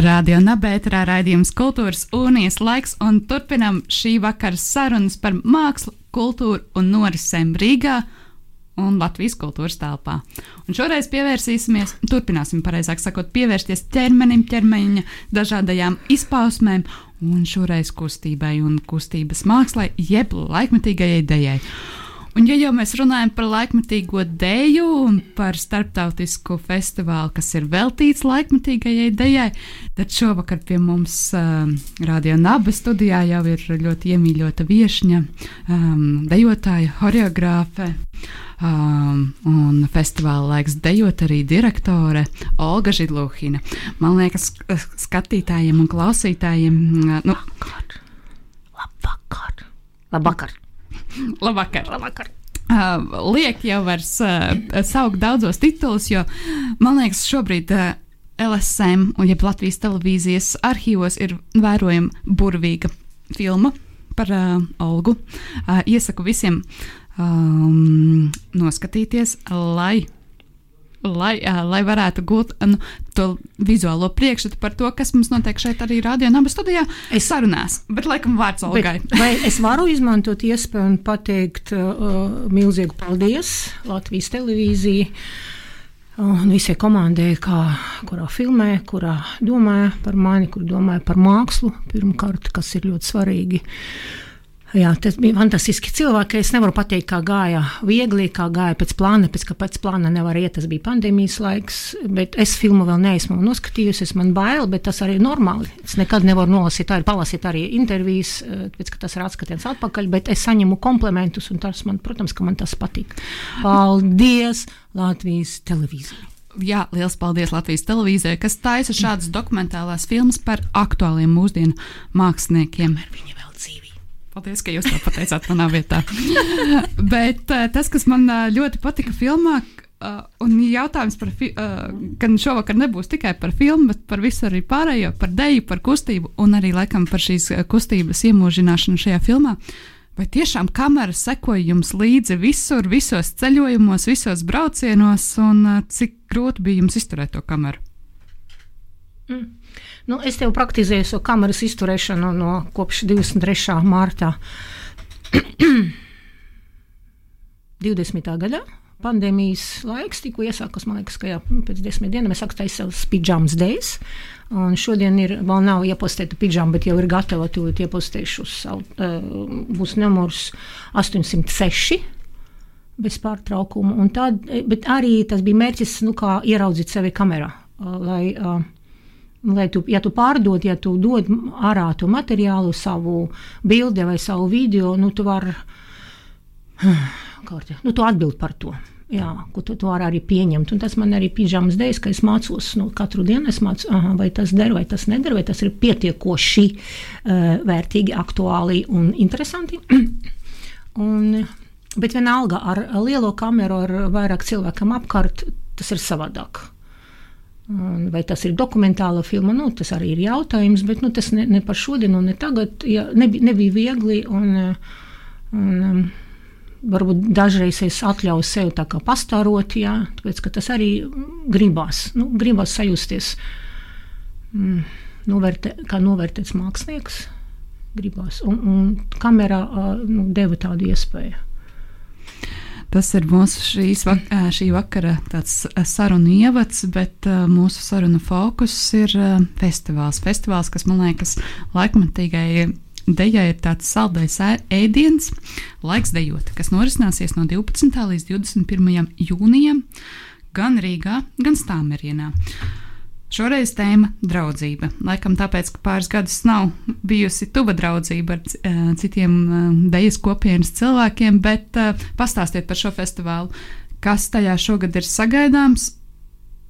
Radio Nabērā raidījums Kultūras Unijas laiks, un turpinam šī vakara sarunas par mākslu, kultūru un norisēm Rīgā un Latvijas kultūras telpā. Un šoreiz pievērsīsimies, turpināsim, pareizāk sakot, pievērsties ķermenim, ķermeņa dažādajām izpausmēm, un šoreiz kustībai un kustības mākslai, jeb laikmetīgajai idejai. Un, ja jau mēs runājam par laikmatīgo dēļu un par starptautisku festivālu, kas ir veltīts laikmatīgajai dēļai, tad šovakar pie mums uh, Rādio Naba studijā jau ir ļoti iemīļota viesņa, um, dejotāja, choreogrāfe. Um, un festivāla laiks dejot arī direktore Olga Židlūhina. Man liekas, skatītājiem un klausītājiem. Nu, Labvakar! Labvakar! Labvakar! Labvakar! Labvakar. Uh, liek jau var uh, saukt daudzos titulus, jo man liekas, šobrīd uh, LSM un ja Latvijas televīzijas arhīvos ir vērojama burvīga filma par uh, Olgu. Uh, iesaku visiem um, noskatīties, lai lai, uh, lai varētu gūt nu, to vizuālo priekšstatu par to, kas mums notiek šeit arī radio naba studijā. Es sarunās, bet laikam vārds Olgai. Vai es varu izmantot iespēju un pateikt uh, milzīgu paldies Latvijas televīzijai un visai komandai, kā, kurā filmē, kurā domāja par mani, kur domāja par mākslu pirmkārt, kas ir ļoti svarīgi. Jā, tas bija fantastiski cilvēki. Es nevaru pateikt, kā gāja viegli, kā gāja pēc plāna, pēc kā pēc plāna nevar iet. Tas bija pandēmijas laiks, bet es filmu vēl neesmu noskatījusies. Man bail, bet tas arī ir normāli. Es nekad nevaru nolasīt, tā ir palasīt arī intervijas, pēc ka tas ir atskatiens atpakaļ, bet es saņemu komplementus, un tas man, protams, ka man tas patīk. Paldies Latvijas televīzijai! Jā, liels paldies Latvijas televīzijai, kas taisa šādas dokumentālās filmas par aktuāliem mūsdienu māksliniekiem. Viņa vēl dzīvi. Paldies, ka jūs to pateicāt manā vietā. Bet uh, tas, kas man uh, ļoti patika filmā, uh, un jautājums par, gan šovakar nebūs tikai par filmu, bet par visu arī pārējo, par deju, par kustību un arī laikam par šīs kustības iemūžināšanu šajā filmā. Vai tiešām kamera sekoja jums līdzi visur, visos ceļojumos, visos braucienos, un cik grūti bija jums izturēt to kameru? Mm. Nu, es tev praktizēju šo so kameras izturēšanu no kopš 23. mārta 20. gadā. Pandēmijas laiks tikko iesākās, man liekas, ka jā, nu, pēc desmit dienām es taisīt savus pidžamas dēļus. Un šodien ir, vēl nav iepostēta pidžama, bet jau ir gatava to iepostēšu savu, uh, būs numurs 806 bez pārtraukuma. Un tad, bet arī tas bija mērķis, nu, kā ieraudzīt sevi kamerā, uh, lai uh, Lai tu, ja tu pārdod, ja tu dod ārā to materiālu, savu bildi vai savu video, nu, tu vari nu, tu atbild par to. Jā, ko tu, tu vari arī pieņemt. Un tas man arī pīžāmas dēļ, ka es mācos nu, katru dienu, mācos, aha, vai tas der, vai tas neder, vai tas ir pietiekoši uh, vērtīgi, aktuāli un interesanti. un, bet vienalga ar lielo kameru, ar vairāk cilvēkam apkārt, tas ir savādāk. Vai tas ir dokumentāla filma, nu, tas arī ir jautājums, bet nu, tas ne, ne par šodienu, ne tagad. Ja, nebija, nebija viegli. Un, un, varbūt dažreiz es atļauju sev tā kā pastārot, jā, tāpēc, ka tas arī gribās, nu, gribās sajusties, mm, novērtē, kā novērtēts mākslinieks. Gribās. Un, un kamerā nu, deva tādu iespēju. Tas ir mūsu vak šī vakara sarunu ievads, bet uh, mūsu sarunu fokus ir uh, festivāls. Festivāls, kas man liekas laikmatīgai dejai ir tāds saldais ēdiens, laiks dejot, kas norisināsies no 12. līdz 21. jūnijam gan Rīgā, gan Stāmerienā. Šoreiz tēma - draudzība. Laikam tāpēc, ka pāris gadus nav bijusi tuva draudzība ar uh, citiem uh, dejas kopienas cilvēkiem, bet uh, pastāstiet par šo festivālu. Kas tajā šogad ir sagaidāms,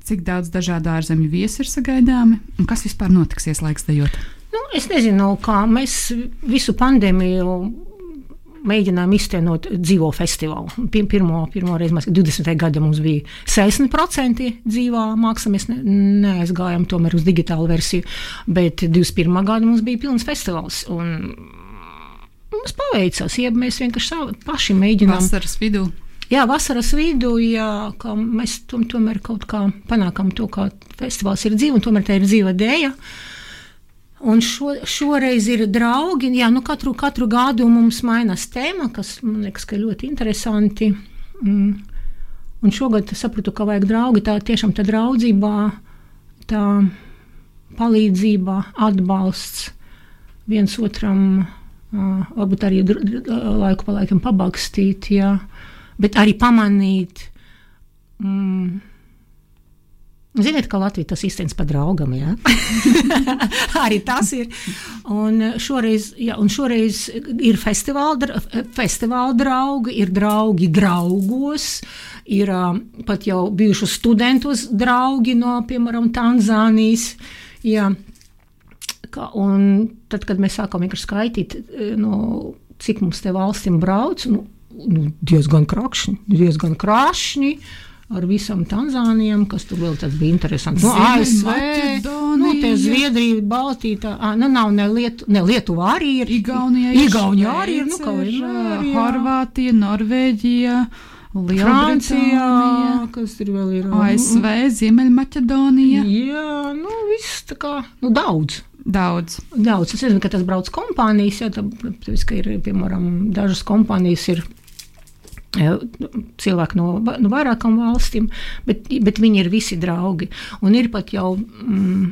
cik daudz dažādu ārzemju viesu ir sagaidāmi un kas vispār notiksies laiks dejot? Nu, es nezinu, kā mēs visu pandēmiju mēģinājām iztenot dzīvo festivālu. Pirmo, pirmo reizi mēs 20. gada mums bija 60% dzīvā māksla, mēs ne, neaizgājām tomēr uz digitālu versiju, bet 21. gada mums bija pilns festivāls. Mums paveicās, ja mēs vienkārši paši mēģinām. Vasaras vidū. Jā, vasaras vidū, jā, mēs tom, tomēr kaut kā panākam to, ka festivāls ir dzīva un tomēr tā ir dzīva dēļa. Un šo, šoreiz ir draugi. Jā, nu katru, katru gadu mums mainās tēma, kas man liekas, ka ļoti interesanti. Mm. Un šogad sapratu, ka vajag draugi. Tā tiešām tā draudzībā, tā palīdzība, atbalsts viens otram, uh, varbūt arī laiku pa laikam pabakstīt, jā, bet arī pamanīt. Mm, Ziniet, ka Latvija tas īstenībā par draugam, jā. arī tas ir. Un šoreiz, jā, un šoreiz ir festivāla, festivāla draugi, ir draugi draugos, ir uh, pat jau bijuši studentos draugi no, piemēram, Tanzānijas. Jā. Un tad, kad mēs sākām vienkārši skaitīt, no, cik mums te valstīm brauc, nu, nu, diezgan krāšņi, diezgan krāšņi ar visam Tanzānijam, kas tur vēl tāds bija interesants. Nu, ASV, nu, te Zviedrija, Baltija, tā, nu, nav ne, Lietu, ne Lietuva arī ir. Igaunija, Igaunija arī ir, nu, kā vienmēr. Horvātija, Norvēģija. Francijā, kas tur vēl ir? ASV, Ziemeļmaķedonija. Jā, nu, viss tā kā, nu, daudz. Daudz. Daudz. Es zinu, ka tas brauc kompānijas, jā, tāpēc, ka ir, piemēram, dažas kompānijas ir cilvēki no, no vairākām valstīm, bet, bet viņi ir visi draugi. Un ir pat jau mm,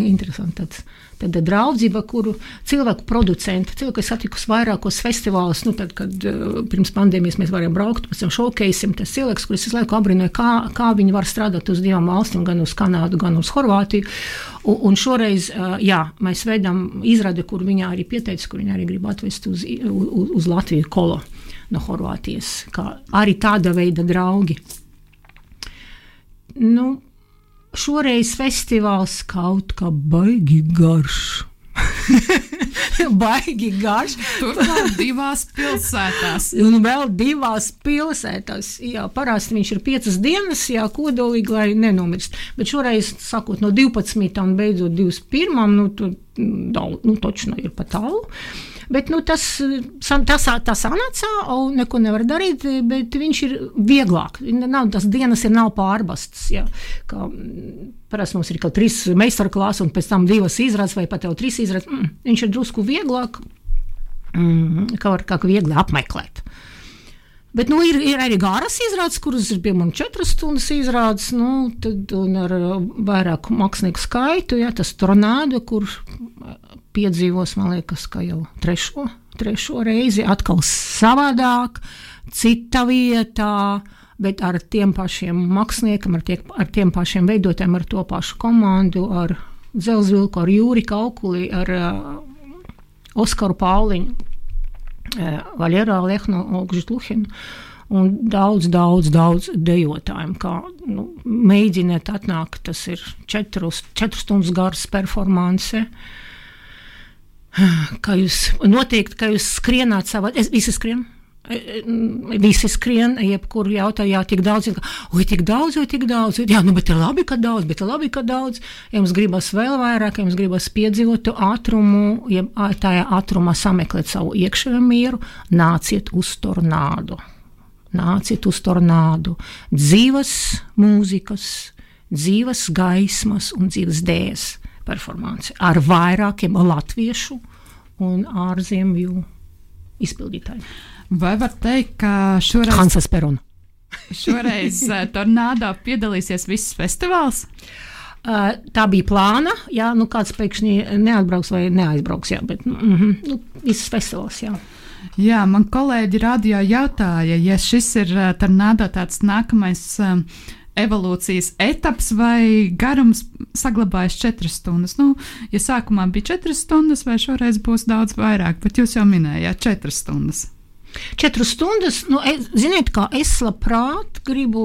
interesanti tāds. Tāda draudzība, kuru cilvēku producenti, cilvēki, kas satikusi vairākos festivālus, nu, tad, kad uh, pirms pandēmijas mēs varējām braukt, pēc tam šokeisim, tas cilvēks, kurus es laiku abrīnoju, kā, kā viņi var strādāt uz divām valstīm, gan uz Kanādu, gan uz Horvātiju. Un, un šoreiz, uh, jā, mēs veidām izrādi, kur viņa arī pieteica, kur viņa arī grib atvest uz, uz, uz Latviju kolo no Horvātijas, kā arī tāda veida draugi. Nu, šoreiz festivāls kaut kā baigi garš. baigi garš. Tur vēl divās pilsētās. Un vēl divās pilsētās. Jā, parasti viņš ir piecas dienas, jā, kodolīgi, lai nenomirst. Bet šoreiz, sakot, no 12. un beidzot 21. nu, tur daudz, nu, točno ir pa tālu. Uh, Bet nu, tas, tas, tas sanāca, un neko nevar darīt, bet viņš ir vieglāk. Nav, tas dienas ir nav pārbastas. Ja, kā, Parasti mums ir kaut trīs meistarklāsas, un pēc tam divas izrādes, vai pat jau trīs izrādes. Mm, viņš ir drusku vieglāk, mm, kā var kā viegli apmeklēt. Bet nu, ir, ir arī garas izrādes, kuras ir piemēram četras stundas izrādes, nu, tad, un ar vairāku mākslinieku skaitu. Ja, tas tornādo, kur piedzīvos, man liekas, ka jau trešo, trešo reizi atkal savādāk, cita vietā. Bet ar tiem pašiem māksliniekiem, ar, tie, ar tiem pašiem veidotājiem, ar to pašu komandu, ar Zelzvilku, ar Jūri Kaukuli, ar uh, Oskaru Pauliņu, uh, Vaļerā Lehnu, Olgžu Luhinu un daudz, daudz, daudz dejotājiem. Kā, nu, mēģiniet atnākt, tas ir četrus, četru stundu garas performance. Kā jūs noteikti, ka jūs skrienāt savā, es visi skrienu. Visi skrien, jebkuru jautājumu, jā, tik daudz, oi, tik daudz, oi, tik daudz. Jā, nu, bet ir labi, ka daudz, bet ir labi, ka daudz. Ja jums gribas vēl vairāk, ja jums gribas piedzīvot to ātrumu, ja tajā ātrumā sameklēt savu iekšējo mieru, nāciet uz tornādu. Nāciet uz tornādu. Dzīves mūzikas, dzīves gaismas un dzīves dēļas performanci ar vairākiem latviešu un ārzemju izpildītājiem. Vai var teikt, ka šoreiz, Hansas Perona. šoreiz eh, Tornado piedalīsies viss festivāls? Uh, tā bija plāna. Jā, nu kāds pēkšņi neatbrauks vai neaizbrauks. Jā, bet mm -hmm, nu, viss festivāls. Jā. Jā, man kolēģi radio jautāja, ja šis ir uh, Tornado tāds nākamais. Uh, evolūcijas etaps vai garums saglabājas četras stundas. Nu, ja sākumā bija četras stundas, vai šoreiz būs daudz vairāk, bet jūs jau minējāt četras stundas. Četras stundas, nu, es, ziniet, kā es labprāt gribu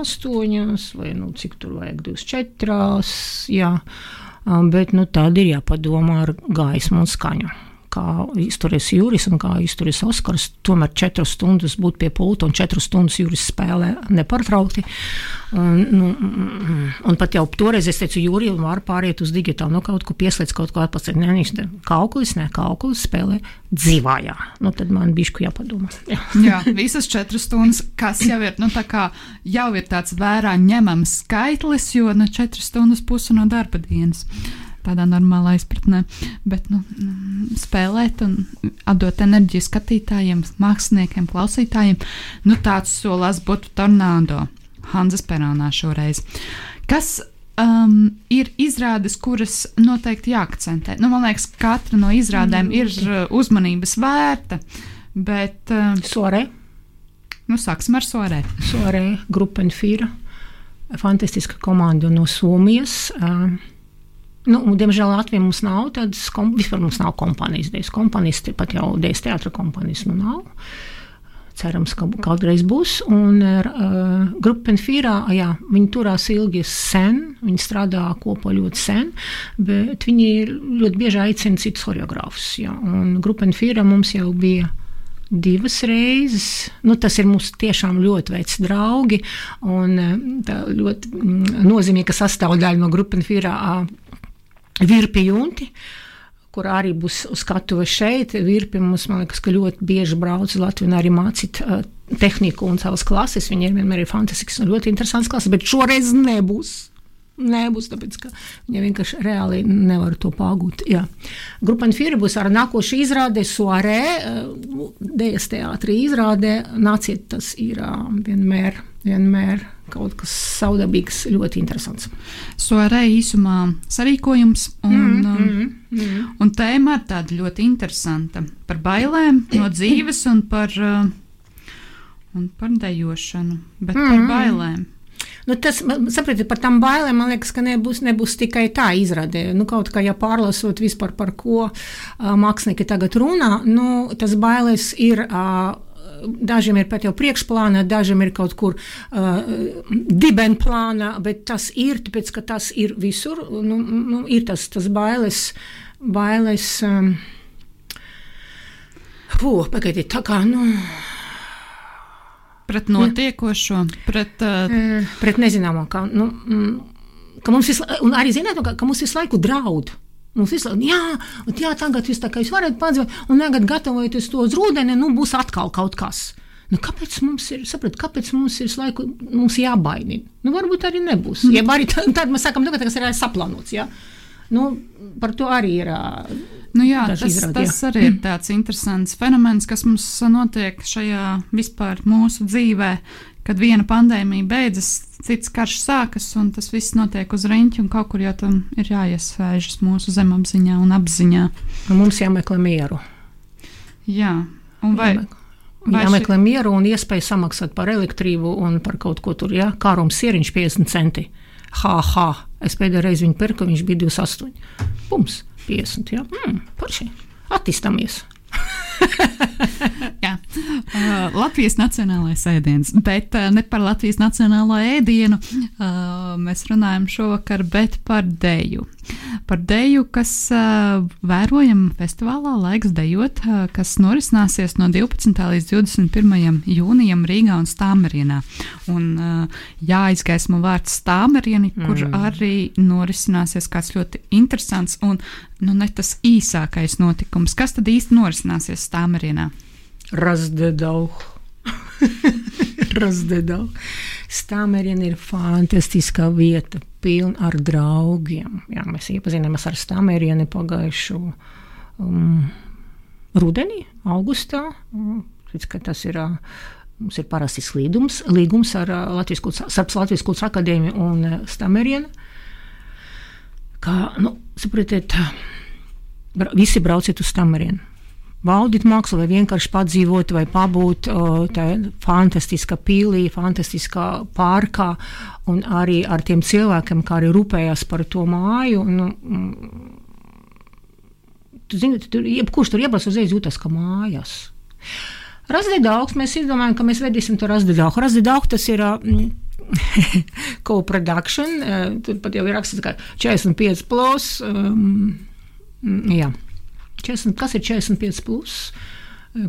astoņas vai nu, cik tur vajag, divas četras. Jā. bet nu, tad ir jāpadomā ar gaismu un skaņu kā izturies Juris un kā izturies Oskars. Tomēr četras stundas būt pie pulta un četras stundas Juris spēlē nepārtraukti. Un, nu, un pat jau toreiz es teicu, Jurija var pāriet uz digitālu, nu kaut ko pieslēdz, kaut ko atpacīt. Nē, viņš kalkulis, ne, kalkulis spēlē dzīvājā. Nu, tad man bišku jāpadomā. Jā. Jā, visas četras stundas, kas jau ir, nu tā kā jau ir tāds vērā ņemams skaitlis, jo nu četras stundas pusi no darba dienas tādā normālā izpratnē. Bet nu, mm, spēlēt un atdot enerģiju skatītājiem, māksliniekiem, klausītājiem, nu, tāds solās būtu tornado Hanzas Peronā šoreiz. Kas um, ir izrādes, kuras noteikti jāakcentē. Nu, man liekas, katra no izrādēm ir uh, uzmanības vērta. Bet, uh, Sorē. Nu, sāksim ar Sorē. Sorē, Grupenfīra. Fantastiska komanda no Somijas. Uh, Nu, diemžēl Latvijā mums nav tādas, kom, vispār mums nav kompānijas, dēļas kompānijas, pat jau dēļas teātra kompānijas nu nav. Cerams, ka kādreiz būs. Un uh, grupa Penfīrā, jā, viņi turās ilgi sen, viņi strādā kopā ļoti sen, bet viņi ļoti bieži aicina citus choreogrāfus. Jā. Un grupa Penfīrā mums jau bija divas reizes. Nu, tas ir mums tiešām ļoti veids draugi un tā ļoti mm, nozīmīga sastāvdaļa no grupas Penfīrā virpi junti. Kur arī būs skatuve šeit. Virpi mums, man liekas, ka ļoti bieži brauc uz Latviju arī mācīt uh, tehniku un savas klases. Viņiem vienmēr ir fantastisks un ļoti interesants klases, bet šoreiz nebūs. Nebūs, tāpēc ka viņi vienkārši reāli nevar to pagūt. Jā. Grupa Fīra būs ar nākošu izrādi, Soarē, Dēļas teātrī izrādē. Nāciet, tas ir vienmēr, vienmēr kaut kas savdabīgs, ļoti interesants. Soarē īsumā sarīkojums un, mm, mm, mm. un tēma ir tāda ļoti interesanta par bailēm no dzīves un par, un par dejošanu, bet mm. par bailēm. Nu, tas, saprotiet, par tām bailēm man liekas, ka nebūs, nebūs tikai tā izrādē. Nu, kaut kā, ja pārlasot vispār par ko uh, mākslinieki tagad runā, nu, tas bailes ir. Uh, Dažiem ir pat jau priekšplānā, dažiem ir kaut kur uh, dibenplānā, bet tas ir, tāpēc, ka tas ir visur. Nu, nu, ir tas, tas bailes, bailes. Um, Puh, pagaidiet, tā kā, nu. Pret notiekošo, pret, uh... pret nezināmo. Kā, nu, mm, ka mums visu, un arī zināt, ka, ka mums visu laiku draud. Mums visu laiku, jā, jā tagad jūs tā kā jūs varat padzīvot, un tagad gatavojoties to uz rudeni, nu būs atkal kaut kas. Nu, kāpēc mums ir, saprat, kāpēc mums ir laiku, mums jābaidina? Nu, varbūt arī nebūs. Mm. Ja arī tad, tad mēs sakām, nu, ka tas ir saplānots. Ja? Nu, par to arī ir. Nu jā, tas, izrādi, tas jā. arī ir tāds interesants fenomens, kas mums notiek šajā vispār mūsu dzīvē, kad viena pandēmija beidzas, cits karš sākas, un tas viss notiek uz riņķa, un kaut kur jau tam ir jāiesvēžas mūsu zemapziņā un apziņā. Un mums jāmeklē mieru. Jā, un vai. Jāmeklē. Vai jāmeklē ši... mieru un iespēju samaksāt par elektrību un par kaut ko tur, jā, kārums sieriņš 50 centi. Ha, ha, es pēdējo reizi viņu pirku, viņš bija 28. Pums! 50. Jā, mm. Attīstāmies. Jā, uh, Latvijas nacionālais ēdiens, bet uh, ne par Latvijas nacionālo ēdienu. Uh, mēs runājam šovakar, bet par deju. Par deju, kas uh, vērojam festivālā Laiks dejot, uh, kas norisināsies no 12. līdz 21. jūnijam Rīgā un Stāmerienā. Un uh, jāizgaismo vārds Stāmerieni, kur mm. arī norisināsies kāds ļoti interesants un nu, ne tas īsākais notikums. Kas tad īsti norisināsies Stāmerienā? Razdedauh. Razdedauh. Stāmeriena ir fantastiska vieta, pilna ar draugiem. Jā, mēs iepazināmies ar Stāmerienu pagājušu um, rudenī, augustā. Tas ir uh, Mums ir parasti slīdums, līgums ar Latvijas Kultūras Akadēmiju un Stamerienu kā, nu, saprotiet, visi brauciet uz Stamerienu. Valdīt mākslu, vai vienkārši padzīvot, vai pabūt tajā fantastiskā pīlī, fantastiskā pārkā, un arī ar tiem cilvēkiem, kā arī rūpējās par to māju. Nu, tu zini, tur, jebkurš tur iebrauc uzreiz jūtas kā mājās. Razdedaugs, mēs izdomājam, ka mēs vedīsim to razdedaugu. Razdedaugu tas ir. Mm, co-production. Uh, tur pat jau ir rakstīts, ka 45 plus. Um, jā, 40, kas ir 45 plus?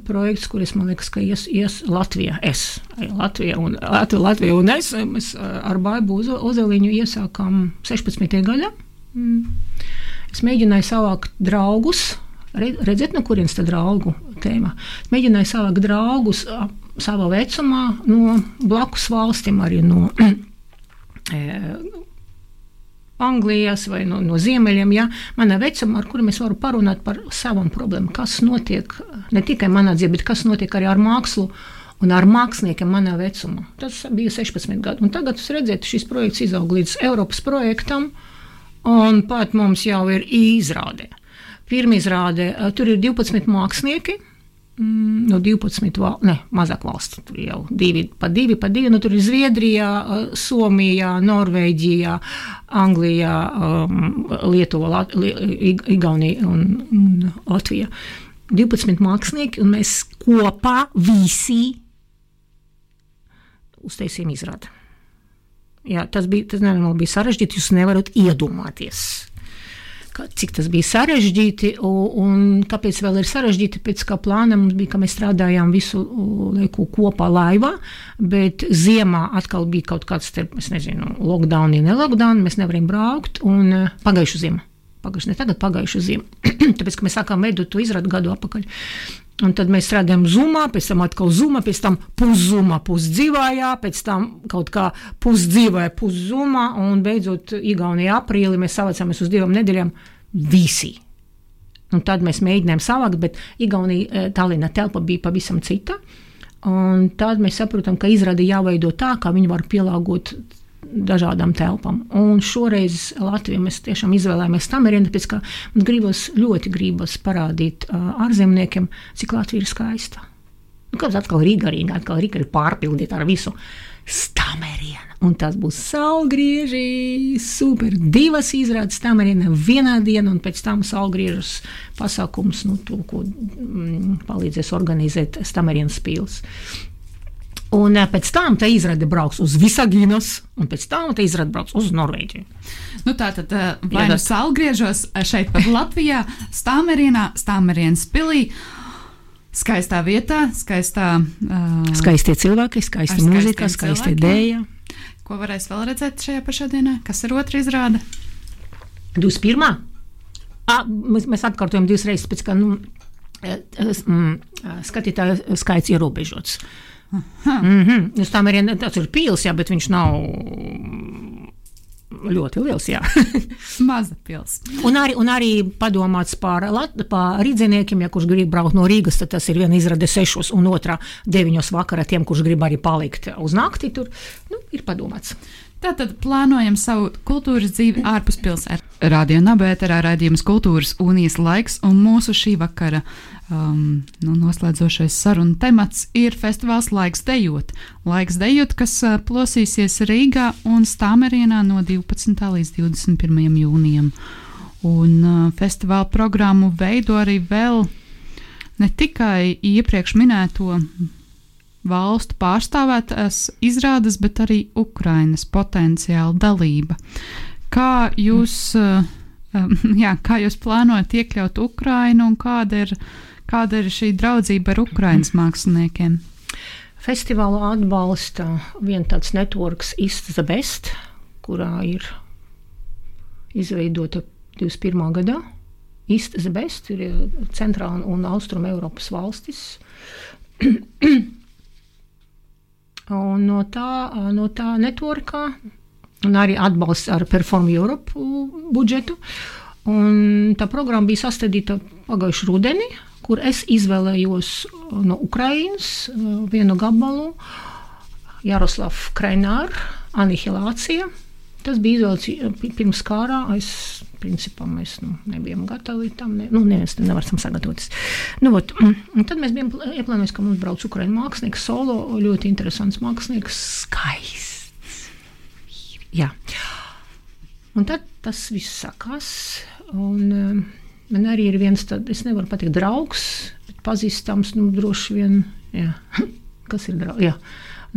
projekts, kuris man liekas, ka ies, ies Latvijā. Es, Latvija un, Latvija, Latvija un es, mēs ar Baibu Ozeliņu iesākām 16. gadā. Mm. Es mēģināju savākt draugus. Redziet, no kurienes tā draugu tēma? Es mēģināju savākt draugus savā vecumā no blakus valstīm, arī no Anglijas vai no, no ziemeļiem, ja manā vecumā, ar kuriem es varu parunāt par savām problēmām, kas notiek ne tikai manā dzīvē, bet kas notiek arī ar mākslu. Un ar māksliniekiem manā vecumā. Tas bija 16 gadi. Un tagad jūs redzat, šis projekts izaug līdz Eiropas projektam, un pat mums jau ir izrāde. Pirmā izrāde, tur ir 12 mākslinieki, no 12, val, ne, mazāk valsts, tur jau divi, pa divi, pa divi. Nu, tur ir Zviedrijā, Somijā, Norvēģijā, Anglijā, um, Lietuva, Lat, Igaunija un, un Latvija. 12 mākslinieki, un mēs kopā visi uztaisījām izrādi. Jā, tas bija, tas nenormāli bija sarežģīti, jūs nevarat iedomāties cik tas bija sarežģīti un, un kāpēc vēl ir sarežģīti. Pēc kā plāna mums bija, ka mēs strādājām visu laiku kopā laivā, bet ziemā atkal bija kaut kāds, starp, es nezinu, lockdown, ne lockdown, mēs nevarējām braukt un pagājušu ziemu. Pagājuši, ne tagad, pagājušu ziemu. Tāpēc, ka mēs sākām veidot to izrādu gadu atpakaļ. Un tad mēs strādājām zumā, pēc tam atkal zumā, pēc tam puszumā, pusdzīvājā, pēc tam kaut kā pusdzīvājā, puszumā, un beidzot Igaunijā aprīlī mēs savācāmies uz divām nedēļām visi. Un tad mēs mēģinājām savākt, bet Igaunija eh, Tallinna telpa bija pavisam cita. Un tad mēs saprotam, ka izrādi jāveido tā, kā viņi var pielāgot dažādām telpām. Un šoreiz Latvijā mēs tiešām izvēlējāmies Tamerienu, tāpēc ka mums gribas, ļoti gribas parādīt ārzemniekiem, cik Latvija ir skaista. Nu, kāpēc atkal Rīga, Rīga, atkal Rīga ir pārpildīta ar visu Stamerienu. Un tas būs saulgrieži, super. Divas izrādes Stameriena vienā dienā, un pēc tam saulgriežus pasākums, nu, to, ko mm, palīdzēs organizēt Stamerienas pils. Un pēc tam tā izrāde brauks uz Visaginas, un pēc tam tā izrāde brauks uz Norvēģiju. Nu, tā tad vai nu salgriežos šeit pat Latvijā, Stāmerienā, Stāmerienas pilī. Skaistā vietā, skaistā. Uh, skaistie cilvēki, skaista mūzika, skaista dēļa. Ko varēs vēl redzēt šajā pašā dienā? Kas ir otra izrāde? 21. À, mēs, mēs atkārtojam divas reizes, pēc kā nu, mm, skatītāju skaits ierobežots. Uh, Mm -hmm. Uz tām arī tas ir pils, jā, bet viņš nav ļoti liels. Maza pils. Un arī, un arī padomāts par, par rīdziniekiem, ja kurš grib braukt no Rīgas, tad tas ir viena izrāde sešos un otrā deviņos vakarā tiem, kurš grib arī palikt uz nakti. Tur nu, ir padomāts. Tātad plānojam savu kultūras dzīvi ārpus pilsētas. Radio Nabērā raidījums Kultūras unijas laiks, un mūsu šī vakara um, nu, noslēdzošais sarunu temats ir festivāls Laiks dejot. Laiks dejot, kas uh, plosīsies Rīgā un Stāmerienā no 12. līdz 21. jūnijam. Un uh, festivāla programmu veido arī vēl ne tikai iepriekš minēto valstu pārstāvētās izrādes, bet arī Ukrainas potenciāla dalība. Kā jūs, eh, jā, kā jūs plānojat iekļaut Ukrainu un kāda ir, kāda ir šī draudzība ar Ukrainas māksliniekiem? Festivālu atbalsta viens tāds networks the Best, kurā ir izveidota 21. gadā. The Best ir centrāla un austruma Eiropas valstis. Un no tā, no tā networkā un arī atbalsts ar Perform Europe budžetu. Un tā programma bija sastādīta pagājušā rudenī, kur es izvēlējos no Ukrainas vienu gabalu Jaroslavu Kraināru Anihilācija. Tas bija izvēlēts pirms kārā. Es principā mēs nu, nebijām gatavi tam. Ne, nu, neviens nevar tam sagatavoties. Nu, ot, tad mēs bijām ieplānojuši, ka mums brauc Ukraiņu mākslinieks, solo, ļoti interesants mākslinieks, skaists. Jā. Un tad tas viss sakās. Un, um, man arī ir viens tāds, es nevaru pateikt, draugs, bet pazīstams, nu, droši vien, jā. kas ir draugs. Jā.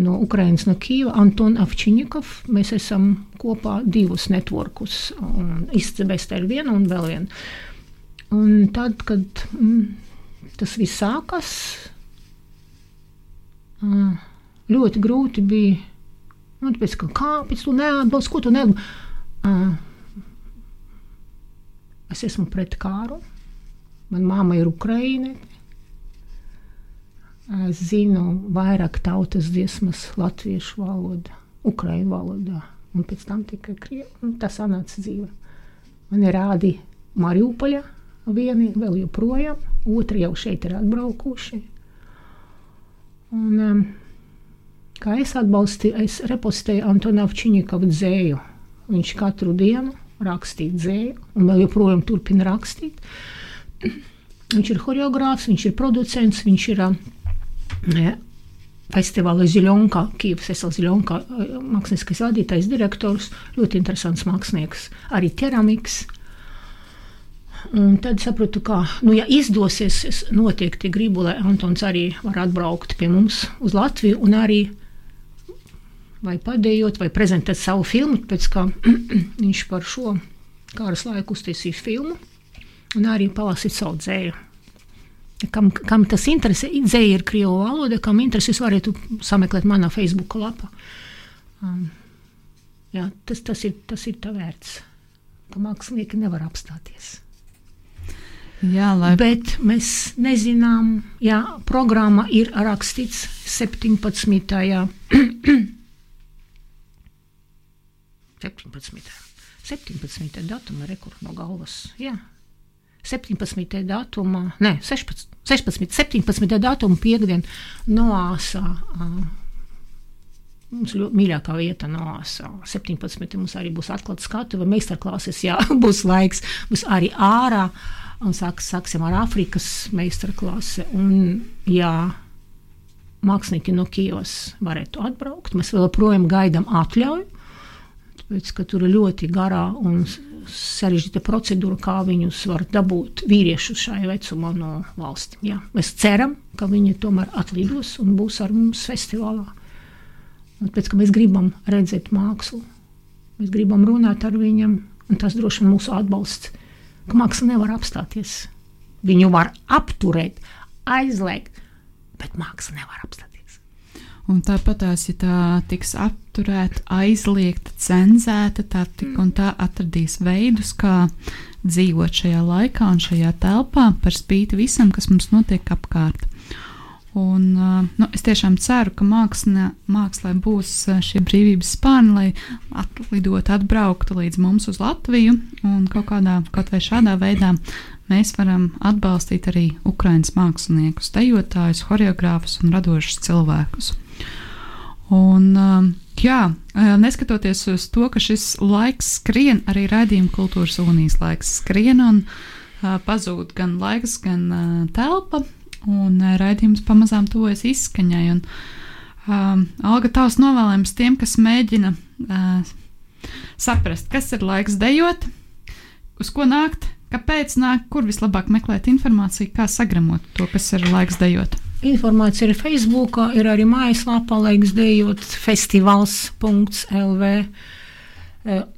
No Ukrainas, no Kīva, Antona Avčiņikov. Mēs esam kopā divus networkus, izcebēst ar vienu un vēl vienu. Un tad, kad mm, tas viss sākas, ļoti grūti bija. Nu, tāpēc, ka, kāpēc tu neatbalsti, ko tu neatbalsti? Es esmu pret kāru. Manā māma ir Ukraiņa. Es zinu vairāk tautas dziesmas latviešu valodā, ukraiņu valodā, un pēc tam tikai krievu. Tas sanāca dzīve. Man ir rādi Mariupoļa, vieni vēl joprojām, otri jau šeit ir atbraukuši. Un, um, kā es atbalstīju, es repostēju Antonu Avčiņikovu dzēju. Viņš katru dienu rakstīja dzēju, un vēl joprojām turpina rakstīt. Viņš ir choreogrāfs, viņš ir producents, viņš ir ja, festivāla Ziļonka, Kīvas Esels Ziļonka, mākslinieckais vadītājs, direktors, ļoti interesants mākslinieks, arī keramiks. Un tad sapratu, ka, nu, ja izdosies, es noteikti gribu, lai Antons arī var atbraukt pie mums uz Latviju un arī vai padējot, vai prezentēt savu filmu, pēc kā viņš par šo kāras laiku uztaisīs filmu un arī palasīt savu dzēju. Kam, kam tas interesē, dzēja ir krievu valoda, kam interesē, varētu sameklēt manā Facebook lapā. Um, jā, tas, tas, ir, tas ir tā vērts, ka mākslinieki nevar apstāties. Jā, lai... Bet mēs nezinām, ja programma ir rakstīts 17. 17. 17. datuma rekords no galvas. Jā. 17. datumā, ne, 16, 16, 17. datuma piekdiena Noāsā. Mums ļoti mīļākā vieta Noāsā. 17. mums arī būs atklāta skatuve, meistarklases, jā, būs laiks, būs arī ārā. Un sāks, sāksim ar Āfrikas meistarklasi. Un, jā, mākslinieki no Kijavas varētu atbraukt. Mēs joprojām gaidām atļauju Tāpēc, ka tur ir ļoti garā un sarežģīta procedūra, kā viņus var dabūt vīriešus šajā vecumā no valstīm. Jā. Mēs ceram, ka viņi tomēr atlidos un būs ar mums festivālā. Un pēc tam mēs gribam redzēt mākslu, mēs gribam runāt ar viņiem, un tas droši vien mūsu atbalsts, ka māksla nevar apstāties. Viņu var apturēt, aizliegt, bet māksla nevar apstāties. Un tāpat tās, ja tā tiks apturēta, aizliegta, cenzēta, tā tik un tā atradīs veidus, kā dzīvot šajā laikā un šajā telpā, par spīti visam, kas mums notiek apkārt. Un, nu, es tiešām ceru, ka mākslā, mākslā būs šie brīvības spārni, lai atlidotu, atbrauktu līdz mums uz Latviju un kaut kādā, kaut vai šādā veidā mēs varam atbalstīt arī Ukraiņas māksliniekus, dejotājus, choreogrāfus un radošus cilvēkus. Un, um, jā, uh, neskatoties uz to, ka šis laiks skrien, arī raidījuma kultūras unijas laiks skrien un uh, pazūd gan laiks, gan uh, telpa, un raidījums pamazām tuvojas izskaņai. Un, um, Alga, tavs novēlējums tiem, kas mēģina uh, saprast, kas ir laiks dejot, uz ko nākt, kāpēc nākt, kur vislabāk meklēt informāciju, kā sagramot to, kas ir laiks dejot. Informācija ir Facebook, ir arī mājaslapā, laiks dejot festivāls.lv.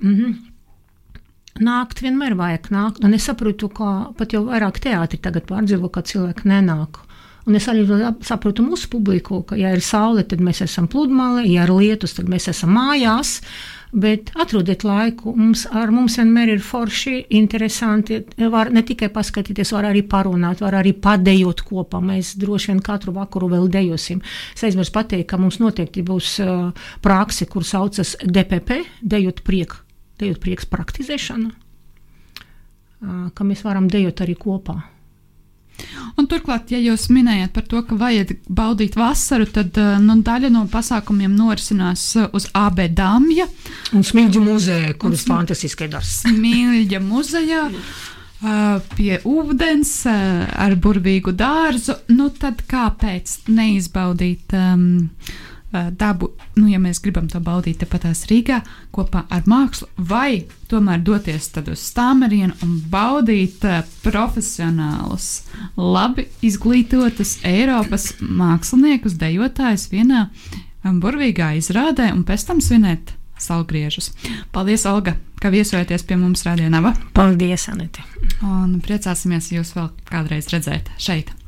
Mhm. Nākt vienmēr vajag nākt, un es saprotu, ka pat jau vairāk teātri tagad pārdzīvo, ka cilvēki nenāk. Un es arī saprotu mūsu publiku, ka, ja ir saule, tad mēs esam pludmale, ja ir lietus, tad mēs esam mājās. Uh, bet atrodiet laiku. Mums, ar mums vienmēr ir forši, interesanti. Var ne tikai paskatīties, var arī parunāt, var arī padejot kopā. Mēs droši vien katru vakaru vēl dejosim. Es aizmirsu pateikt, ka mums noteikti būs uh, prakse, kur saucas DPP, dejot priek, dejot prieks praktizēšana, uh, ka mēs varam dejot arī kopā. Turklāt, ja jūs minējat par to, ka vajag baudīt vasaru, tad eh, nu, daļa no pasākumiem norisinās eh, uz AB Dāmja. Un Smilģa muzeja, kuras fantastiskai darbs. Smilģa muzejā. Uh, pie ūdens, uh, ar burvīgu dārzu, nu tad kāpēc neizbaudīt um, dabu, nu, ja mēs gribam to baudīt tepatās Rīgā kopā ar mākslu, vai tomēr doties uz stāmerienu un baudīt profesionālus, labi izglītotus Eiropas māksliniekus, dejotājus vienā burvīgā izrādē un pēc tam svinēt salgriežus. Paldies, Olga, ka viesojaties pie mums Rādījumā. Paldies, Anita! Un priecāsimies jūs vēl kādreiz redzēt šeit.